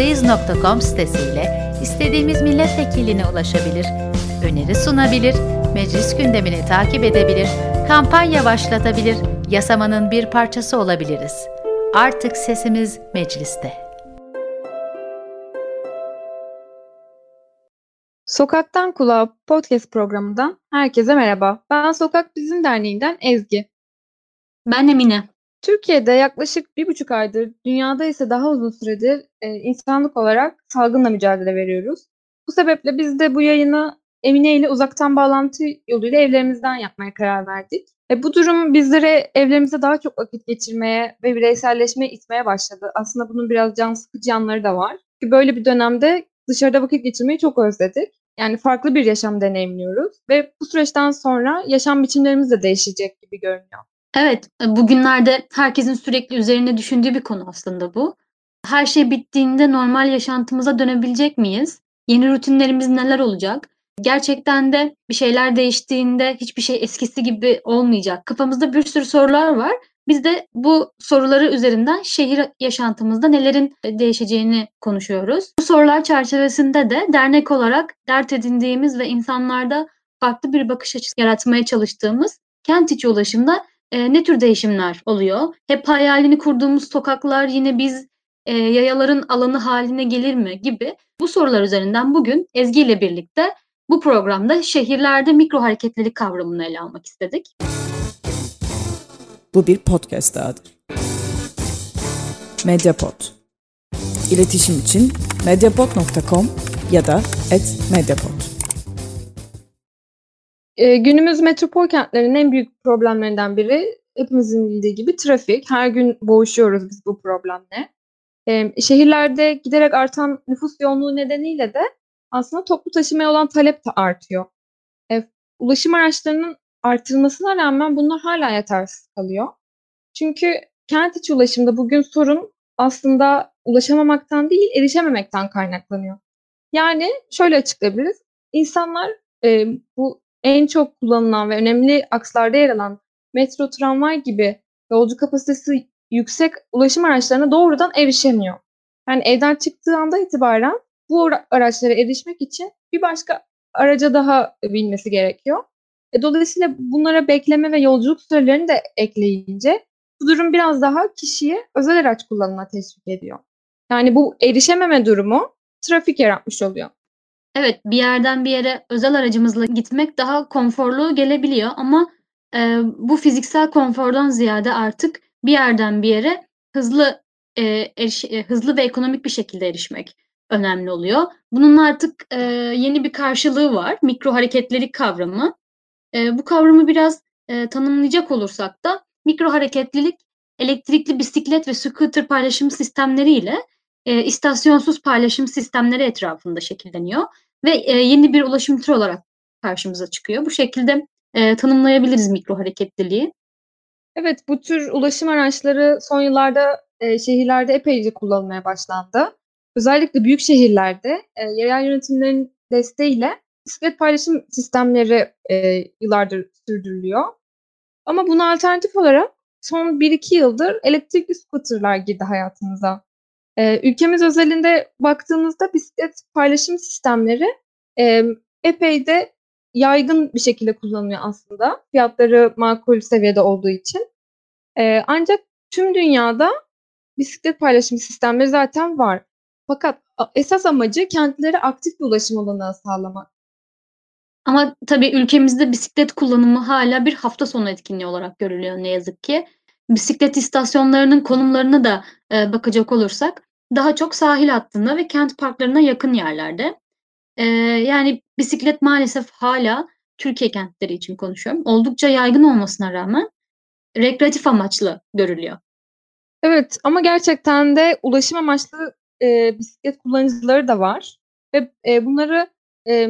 meclisteyiz.com sitesiyle istediğimiz milletvekiline ulaşabilir, öneri sunabilir, meclis gündemini takip edebilir, kampanya başlatabilir, yasamanın bir parçası olabiliriz. Artık sesimiz mecliste. Sokaktan Kulağa podcast programından herkese merhaba. Ben Sokak Bizim Derneği'nden Ezgi. Ben Emine. Türkiye'de yaklaşık bir buçuk aydır, dünyada ise daha uzun süredir e, insanlık olarak salgınla mücadele veriyoruz. Bu sebeple biz de bu yayını Emine ile uzaktan bağlantı yoluyla evlerimizden yapmaya karar verdik. E, bu durum bizlere evlerimizde daha çok vakit geçirmeye ve bireyselleşmeye itmeye başladı. Aslında bunun biraz can sıkıcı yanları da var. Böyle bir dönemde dışarıda vakit geçirmeyi çok özledik. Yani farklı bir yaşam deneyimliyoruz ve bu süreçten sonra yaşam biçimlerimiz de değişecek gibi görünüyor. Evet, e, bugünlerde herkesin sürekli üzerine düşündüğü bir konu aslında bu. Her şey bittiğinde normal yaşantımıza dönebilecek miyiz? Yeni rutinlerimiz neler olacak? Gerçekten de bir şeyler değiştiğinde hiçbir şey eskisi gibi olmayacak. Kafamızda bir sürü sorular var. Biz de bu soruları üzerinden şehir yaşantımızda nelerin değişeceğini konuşuyoruz. Bu sorular çerçevesinde de dernek olarak dert edindiğimiz ve insanlarda farklı bir bakış açısı yaratmaya çalıştığımız kent içi ulaşımda e, ne tür değişimler oluyor? Hep hayalini kurduğumuz sokaklar yine biz e, yayaların alanı haline gelir mi gibi bu sorular üzerinden bugün Ezgi ile birlikte bu programda şehirlerde mikro hareketlilik kavramını ele almak istedik. Bu bir podcast dahadır. Mediapod. İletişim için mediapod.com ya da @mediapod. E, günümüz metropol kentlerinin en büyük problemlerinden biri hepimizin bildiği gibi trafik. Her gün boğuşuyoruz biz bu problemle. E, şehirlerde giderek artan nüfus yoğunluğu nedeniyle de aslında toplu taşımaya olan talep de artıyor. E, ulaşım araçlarının artırılmasına rağmen bunlar hala yetersiz kalıyor. Çünkü kent içi ulaşımda bugün sorun aslında ulaşamamaktan değil, erişememekten kaynaklanıyor. Yani şöyle açıklayabiliriz. İnsanlar e, bu en çok kullanılan ve önemli akslarda yer alan metro, tramvay gibi yolcu kapasitesi yüksek ulaşım araçlarına doğrudan erişemiyor. Yani evden çıktığı anda itibaren bu araçlara erişmek için bir başka araca daha binmesi gerekiyor. E, dolayısıyla bunlara bekleme ve yolculuk sürelerini de ekleyince bu durum biraz daha kişiye özel araç kullanımına teşvik ediyor. Yani bu erişememe durumu trafik yaratmış oluyor. Evet, bir yerden bir yere özel aracımızla gitmek daha konforlu gelebiliyor ama e, bu fiziksel konfordan ziyade artık bir yerden bir yere hızlı e, eriş, e, hızlı ve ekonomik bir şekilde erişmek önemli oluyor. Bunun artık e, yeni bir karşılığı var. Mikro hareketlilik kavramı. E, bu kavramı biraz e, tanımlayacak olursak da mikro hareketlilik elektrikli bisiklet ve scooter paylaşım sistemleriyle e, istasyonsuz paylaşım sistemleri etrafında şekilleniyor ve e, yeni bir ulaşım türü olarak karşımıza çıkıyor. Bu şekilde e, tanımlayabiliriz mikro hareketliliği. Evet, bu tür ulaşım araçları son yıllarda e, şehirlerde epeyce kullanılmaya başlandı. Özellikle büyük şehirlerde e, yerel yönetimlerin desteğiyle bisiklet paylaşım sistemleri e, yıllardır sürdürülüyor. Ama buna alternatif olarak son 1-2 yıldır elektrikli scooterlar girdi hayatımıza. E, ülkemiz özelinde baktığımızda bisiklet paylaşım sistemleri e, epey de yaygın bir şekilde kullanılıyor aslında. Fiyatları makul seviyede olduğu için. E, ancak tüm dünyada bisiklet paylaşım sistemleri zaten var. Fakat esas amacı kentlere aktif bir ulaşım olanağı sağlamak. Ama tabii ülkemizde bisiklet kullanımı hala bir hafta sonu etkinliği olarak görülüyor ne yazık ki. Bisiklet istasyonlarının konumlarına da e, bakacak olursak daha çok sahil hattında ve kent parklarına yakın yerlerde. E, yani bisiklet maalesef hala Türkiye kentleri için konuşuyorum. Oldukça yaygın olmasına rağmen rekreatif amaçlı görülüyor. Evet ama gerçekten de ulaşım amaçlı e, bisiklet kullanıcıları da var. Ve e, bunları e,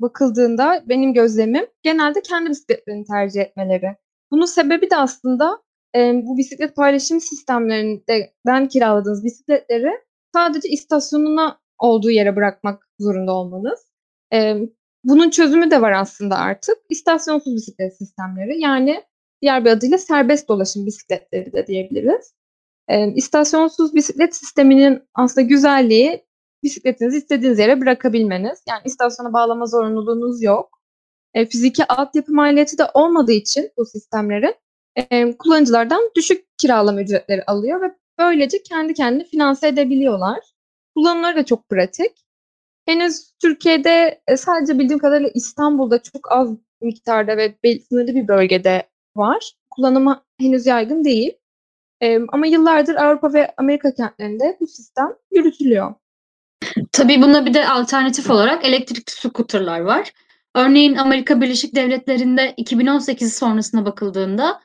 bakıldığında benim gözlemim genelde kendi bisikletlerini tercih etmeleri. Bunun sebebi de aslında bu bisiklet paylaşım sistemlerinden kiraladığınız bisikletleri sadece istasyonuna olduğu yere bırakmak zorunda olmanız. E, bunun çözümü de var aslında artık. İstasyonsuz bisiklet sistemleri yani diğer bir adıyla serbest dolaşım bisikletleri de diyebiliriz. E, istasyonsuz bisiklet sisteminin aslında güzelliği bisikletinizi istediğiniz yere bırakabilmeniz. Yani istasyona bağlama zorunluluğunuz yok. E, fiziki altyapı maliyeti de olmadığı için bu sistemlerin kullanıcılardan düşük kiralama ücretleri alıyor ve böylece kendi kendini finanse edebiliyorlar. Kullanımları da çok pratik. Henüz Türkiye'de e, sadece bildiğim kadarıyla İstanbul'da çok az miktarda ve sınırlı bir bölgede var. Kullanımı henüz yaygın değil. Ama yıllardır Avrupa ve Amerika kentlerinde bu sistem yürütülüyor. Tabii buna bir de alternatif olarak elektrikli scooterlar var. Örneğin Amerika Birleşik Devletleri'nde 2018 sonrasına bakıldığında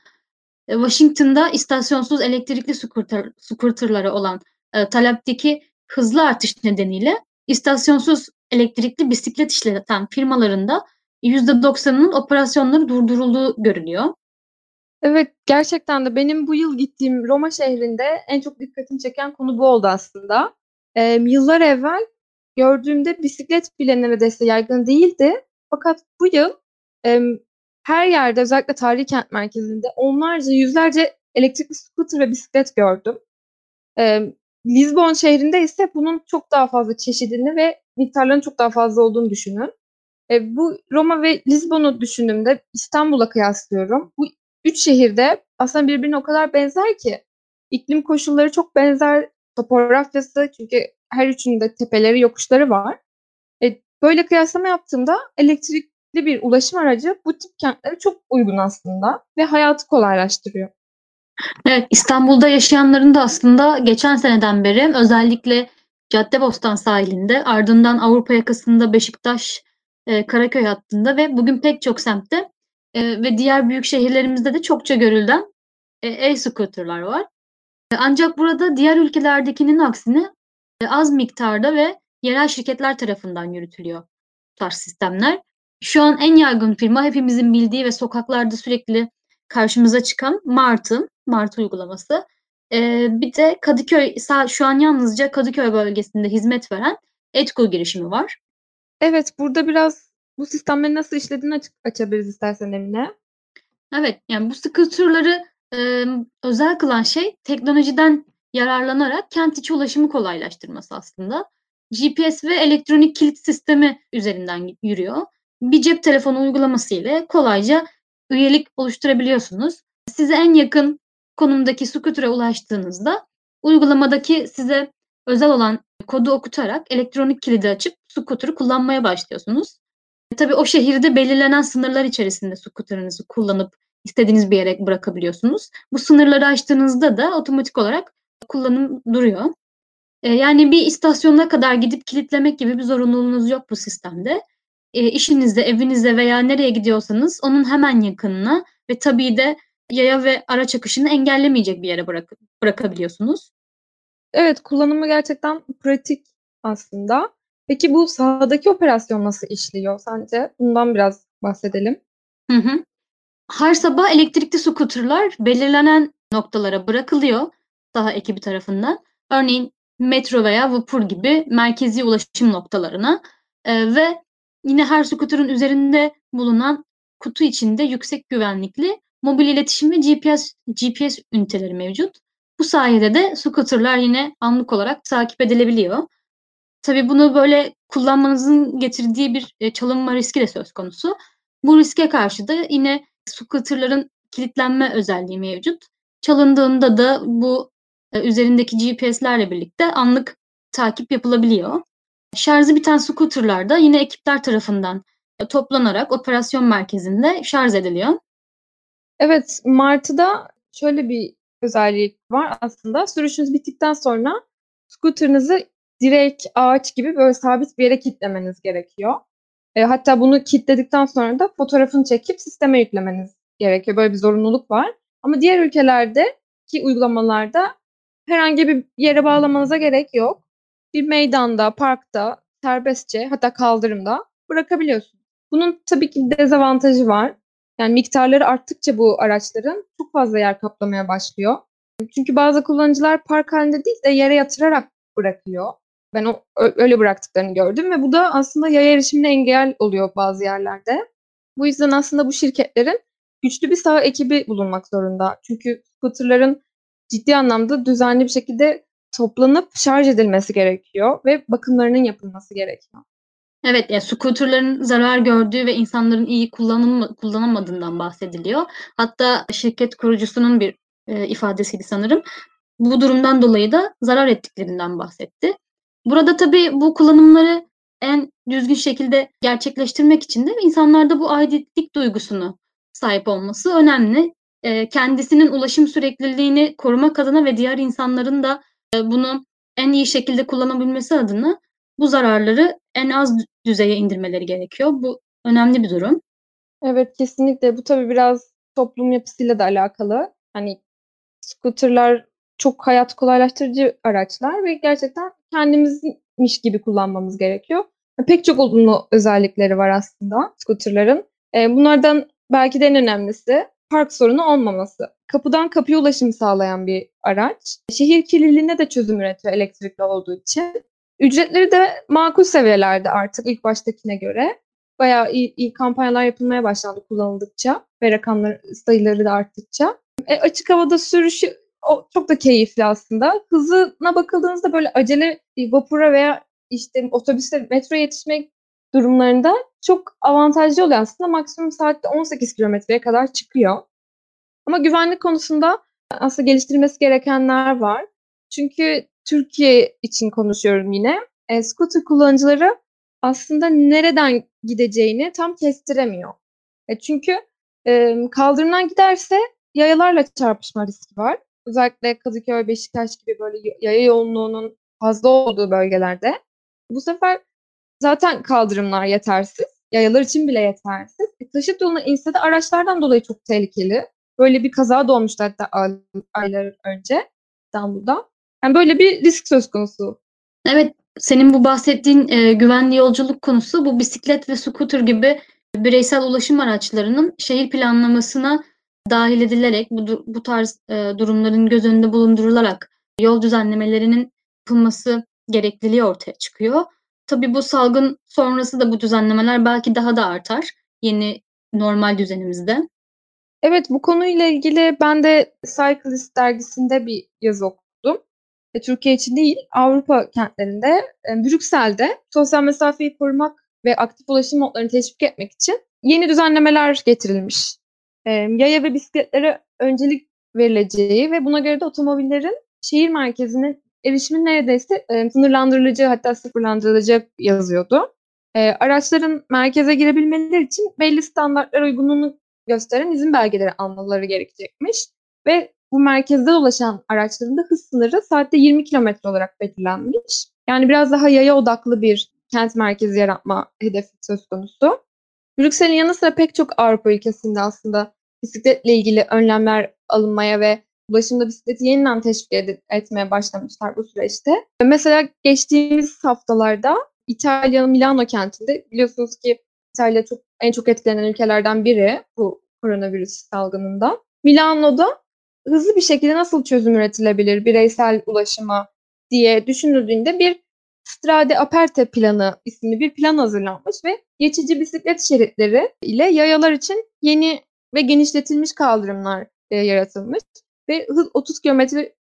Washington'da istasyonsuz elektrikli scooter, scooterlara olan e, talepteki hızlı artış nedeniyle istasyonsuz elektrikli bisiklet işleten firmalarında %90'ının operasyonları durdurulduğu görünüyor. Evet, gerçekten de benim bu yıl gittiğim Roma şehrinde en çok dikkatimi çeken konu bu oldu aslında. Ee, yıllar evvel gördüğümde bisiklet bile neredeyse yaygın değildi. Fakat bu yıl e, her yerde özellikle tarihi kent merkezinde onlarca, yüzlerce elektrikli scooter ve bisiklet gördüm. E, Lisbon şehrinde ise bunun çok daha fazla çeşidini ve miktarlarının çok daha fazla olduğunu düşünün. E, bu Roma ve Lisbon'u düşündüğümde İstanbul'a kıyaslıyorum. Bu üç şehirde aslında birbirine o kadar benzer ki iklim koşulları çok benzer, topografyası çünkü her üçünde tepeleri, yokuşları var. E, böyle kıyaslama yaptığımda elektrikli bir ulaşım aracı bu tip kentlere çok uygun aslında ve hayatı kolaylaştırıyor. Evet, İstanbul'da yaşayanların da aslında geçen seneden beri özellikle Caddebostan sahilinde, ardından Avrupa yakasında Beşiktaş, e, Karaköy hattında ve bugün pek çok semtte e, ve diğer büyük şehirlerimizde de çokça görülen e, e-scooter'lar var. E, ancak burada diğer ülkelerdekinin aksine e, az miktarda ve yerel şirketler tarafından yürütülüyor bu tarz sistemler. Şu an en yaygın firma hepimizin bildiği ve sokaklarda sürekli karşımıza çıkan Mart'ın, Mart uygulaması. Ee, bir de Kadıköy, şu an yalnızca Kadıköy bölgesinde hizmet veren Etko girişimi var. Evet, burada biraz bu sistemlerin nasıl işlediğini açık açabiliriz istersen Emine. Evet, yani bu scooter'ları e, özel kılan şey teknolojiden yararlanarak kent içi ulaşımı kolaylaştırması aslında. GPS ve elektronik kilit sistemi üzerinden yürüyor. Bir cep telefonu uygulaması ile kolayca üyelik oluşturabiliyorsunuz. Size en yakın konumdaki scooter'a ulaştığınızda uygulamadaki size özel olan kodu okutarak elektronik kilidi açıp scooter'ı kullanmaya başlıyorsunuz. E, tabii o şehirde belirlenen sınırlar içerisinde scooter'ınızı kullanıp istediğiniz bir yere bırakabiliyorsunuz. Bu sınırları aştığınızda da otomatik olarak kullanım duruyor. E, yani bir istasyona kadar gidip kilitlemek gibi bir zorunluluğunuz yok bu sistemde. E, işinizde, evinizde veya nereye gidiyorsanız onun hemen yakınına ve tabii de yaya ve araç akışını engellemeyecek bir yere bırak bırakabiliyorsunuz. Evet, kullanımı gerçekten pratik aslında. Peki bu sahadaki operasyon nasıl işliyor sence? Bundan biraz bahsedelim. Hı hı. Her sabah elektrikli scooter'lar belirlenen noktalara bırakılıyor saha ekibi tarafından. Örneğin metro veya vapur gibi merkezi ulaşım noktalarına e, ve yine her scooter'ın üzerinde bulunan kutu içinde yüksek güvenlikli mobil iletişim ve GPS, GPS üniteleri mevcut. Bu sayede de scooter'lar yine anlık olarak takip edilebiliyor. Tabii bunu böyle kullanmanızın getirdiği bir e, çalınma riski de söz konusu. Bu riske karşı da yine scooter'ların kilitlenme özelliği mevcut. Çalındığında da bu e, üzerindeki GPS'lerle birlikte anlık takip yapılabiliyor. Şarjı biten scooter'lar da yine ekipler tarafından e, toplanarak operasyon merkezinde şarj ediliyor. Evet, Martı'da şöyle bir özellik var aslında. Sürüşünüz bittikten sonra scooter'ınızı direkt ağaç gibi böyle sabit bir yere kilitlemeniz gerekiyor. E, hatta bunu kilitledikten sonra da fotoğrafını çekip sisteme yüklemeniz gerekiyor. Böyle bir zorunluluk var. Ama diğer ülkelerde ki uygulamalarda herhangi bir yere bağlamanıza gerek yok. Bir meydanda, parkta, serbestçe hatta kaldırımda bırakabiliyorsunuz. Bunun tabii ki dezavantajı var. Yani miktarları arttıkça bu araçların çok fazla yer kaplamaya başlıyor. Çünkü bazı kullanıcılar park halinde değil de yere yatırarak bırakıyor. Ben o, öyle bıraktıklarını gördüm ve bu da aslında yaya erişimine engel oluyor bazı yerlerde. Bu yüzden aslında bu şirketlerin güçlü bir sağ ekibi bulunmak zorunda. Çünkü scooterların ciddi anlamda düzenli bir şekilde toplanıp şarj edilmesi gerekiyor ve bakımlarının yapılması gerekiyor. Evet, yani scooterların zarar gördüğü ve insanların iyi kullanılma, kullanamadığından bahsediliyor. Hatta şirket kurucusunun bir e, ifadesiydi sanırım. Bu durumdan dolayı da zarar ettiklerinden bahsetti. Burada tabii bu kullanımları en düzgün şekilde gerçekleştirmek için de insanlarda bu aidiyetlik duygusunu sahip olması önemli. E, kendisinin ulaşım sürekliliğini korumak adına ve diğer insanların da bunu en iyi şekilde kullanabilmesi adına bu zararları en az düzeye indirmeleri gerekiyor. Bu önemli bir durum. Evet kesinlikle. Bu tabii biraz toplum yapısıyla da alakalı. Hani scooterlar çok hayat kolaylaştırıcı araçlar ve gerçekten kendimizmiş gibi kullanmamız gerekiyor. Pek çok olumlu özellikleri var aslında scooterların. E, bunlardan belki de en önemlisi park sorunu olmaması. Kapıdan kapıya ulaşım sağlayan bir araç. Şehir kirliliğine de çözüm üretiyor elektrikli olduğu için. Ücretleri de makul seviyelerde artık ilk baştakine göre. Bayağı iyi, iyi kampanyalar yapılmaya başlandı kullanıldıkça ve rakamlar sayıları da arttıkça. E, açık havada sürüşü o çok da keyifli aslında. Hızına bakıldığınızda böyle acele vapura veya işte otobüse, metro yetişmek durumlarında çok avantajlı oluyor aslında. Maksimum saatte 18 kilometreye kadar çıkıyor. Ama güvenlik konusunda aslında geliştirilmesi gerekenler var. Çünkü Türkiye için konuşuyorum yine. E, scooter kullanıcıları aslında nereden gideceğini tam kestiremiyor. E, çünkü e, kaldırımdan giderse yayalarla çarpışma riski var. Özellikle Kadıköy, Beşiktaş gibi böyle yaya yoğunluğunun fazla olduğu bölgelerde. Bu sefer zaten kaldırımlar yetersiz. Yayalar için bile yetersiz. E, taşıt yoluna inse de araçlardan dolayı çok tehlikeli. Böyle bir kaza doğmuştu hatta aylar önce İstanbul'da. Yani böyle bir risk söz konusu. Evet, senin bu bahsettiğin e, güvenli yolculuk konusu bu bisiklet ve scooter gibi bireysel ulaşım araçlarının şehir planlamasına dahil edilerek bu, bu tarz e, durumların göz önünde bulundurularak yol düzenlemelerinin yapılması gerekliliği ortaya çıkıyor. Tabii bu salgın sonrası da bu düzenlemeler belki daha da artar yeni normal düzenimizde. Evet bu konuyla ilgili ben de Cyclist dergisinde bir yazı okudum. E, Türkiye için değil Avrupa kentlerinde e, Brüksel'de sosyal mesafeyi korumak ve aktif ulaşım modlarını teşvik etmek için yeni düzenlemeler getirilmiş. E, yaya ve bisikletlere öncelik verileceği ve buna göre de otomobillerin şehir merkezinin erişimin neredeyse e, sınırlandırılacağı hatta sıfırlandırılacağı yazıyordu. E, araçların merkeze girebilmeleri için belli standartlar uygunluğunu gösteren izin belgeleri almaları gerekecekmiş. Ve bu merkezde dolaşan araçların da hız sınırı saatte 20 km olarak belirlenmiş. Yani biraz daha yaya odaklı bir kent merkezi yaratma hedefi söz konusu. Brüksel'in yanı sıra pek çok Avrupa ülkesinde aslında bisikletle ilgili önlemler alınmaya ve ulaşımda bisikleti yeniden teşvik ed- etmeye başlamışlar bu süreçte. Mesela geçtiğimiz haftalarda İtalya'nın Milano kentinde biliyorsunuz ki İtalya çok en çok etkilenen ülkelerden biri bu koronavirüs salgınında. Milano'da hızlı bir şekilde nasıl çözüm üretilebilir bireysel ulaşıma diye düşünüldüğünde bir Strade Aperte planı isimli bir plan hazırlanmış ve geçici bisiklet şeritleri ile yayalar için yeni ve genişletilmiş kaldırımlar e, yaratılmış ve hız 30 km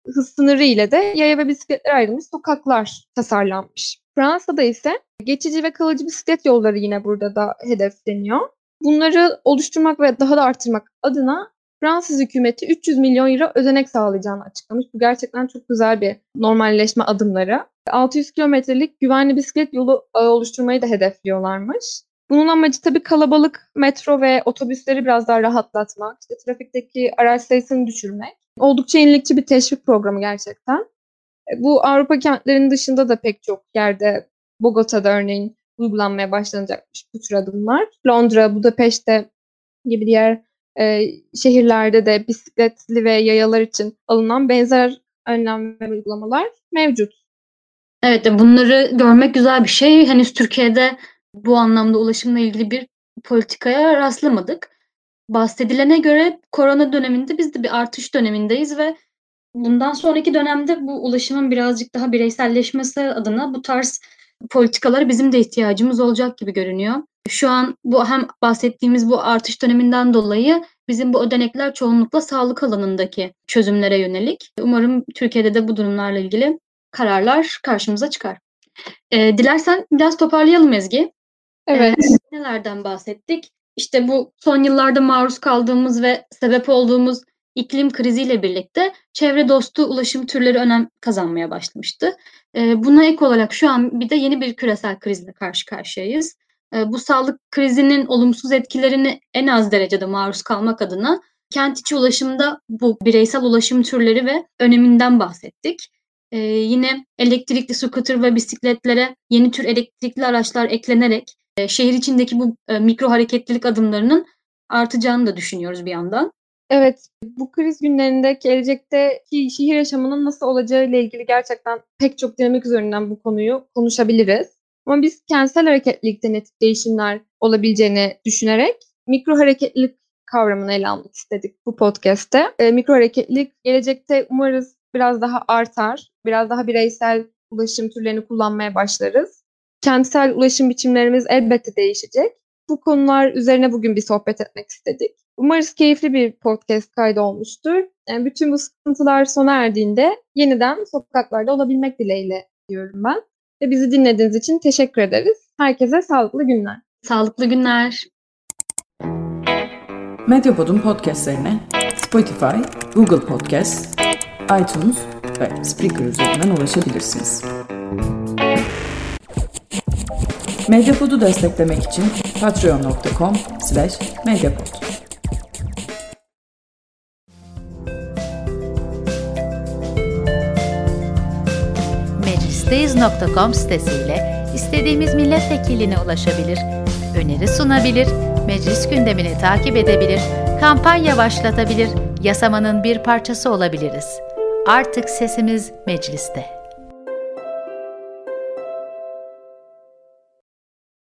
hız sınırı ile de yaya ve bisikletler ayrılmış sokaklar tasarlanmış. Fransa'da ise geçici ve kalıcı bisiklet yolları yine burada da hedefleniyor. Bunları oluşturmak ve daha da arttırmak adına Fransız hükümeti 300 milyon euro ödenek sağlayacağını açıklamış. Bu gerçekten çok güzel bir normalleşme adımları. 600 kilometrelik güvenli bisiklet yolu oluşturmayı da hedefliyorlarmış. Bunun amacı tabii kalabalık metro ve otobüsleri biraz daha rahatlatmak, işte trafikteki araç sayısını düşürmek. Oldukça yenilikçi bir teşvik programı gerçekten. E, bu Avrupa kentlerinin dışında da pek çok yerde, Bogota'da örneğin uygulanmaya başlanacakmış bu tür adımlar. Londra, Budapeşte gibi diğer e, şehirlerde de bisikletli ve yayalar için alınan benzer önlem ve uygulamalar mevcut. Evet, bunları görmek güzel bir şey. Henüz Türkiye'de bu anlamda ulaşımla ilgili bir politikaya rastlamadık. Bahsedilene göre korona döneminde biz de bir artış dönemindeyiz ve bundan sonraki dönemde bu ulaşımın birazcık daha bireyselleşmesi adına bu tarz politikalara bizim de ihtiyacımız olacak gibi görünüyor. Şu an bu hem bahsettiğimiz bu artış döneminden dolayı bizim bu ödenekler çoğunlukla sağlık alanındaki çözümlere yönelik. Umarım Türkiye'de de bu durumlarla ilgili kararlar karşımıza çıkar. E, dilersen biraz toparlayalım Ezgi. Evet. E, nelerden bahsettik? İşte bu son yıllarda maruz kaldığımız ve sebep olduğumuz iklim kriziyle birlikte çevre dostu ulaşım türleri önem kazanmaya başlamıştı. E, buna ek olarak şu an bir de yeni bir küresel krizle karşı karşıyayız. E, bu sağlık krizinin olumsuz etkilerini en az derecede maruz kalmak adına kent içi ulaşımda bu bireysel ulaşım türleri ve öneminden bahsettik. Ee, yine elektrikli scooter ve bisikletlere yeni tür elektrikli araçlar eklenerek e, şehir içindeki bu e, mikro hareketlilik adımlarının artacağını da düşünüyoruz bir yandan. Evet, bu kriz günlerinde gelecekteki şehir yaşamının nasıl olacağı ile ilgili gerçekten pek çok dinamik üzerinden bu konuyu konuşabiliriz. Ama biz kentsel hareketlilikte ne tip değişimler olabileceğini düşünerek mikro hareketlilik kavramını ele almak istedik bu podcast'te. E, mikro hareketlilik gelecekte umarız biraz daha artar, biraz daha bireysel ulaşım türlerini kullanmaya başlarız. Kentsel ulaşım biçimlerimiz elbette değişecek. Bu konular üzerine bugün bir sohbet etmek istedik. Umarız keyifli bir podcast kaydı olmuştur. Yani bütün bu sıkıntılar sona erdiğinde yeniden sokaklarda olabilmek dileğiyle diyorum ben. Ve bizi dinlediğiniz için teşekkür ederiz. Herkese sağlıklı günler. Sağlıklı günler. Medyapod'un podcastlerine Spotify, Google Podcast, iTunes ve Spreaker üzerinden ulaşabilirsiniz. Medyapod'u desteklemek için patreon.com slash medyapod. Meclisteyiz.com sitesiyle istediğimiz milletvekiline ulaşabilir, öneri sunabilir, meclis gündemini takip edebilir, kampanya başlatabilir, yasamanın bir parçası olabiliriz. Artık sesimiz mecliste.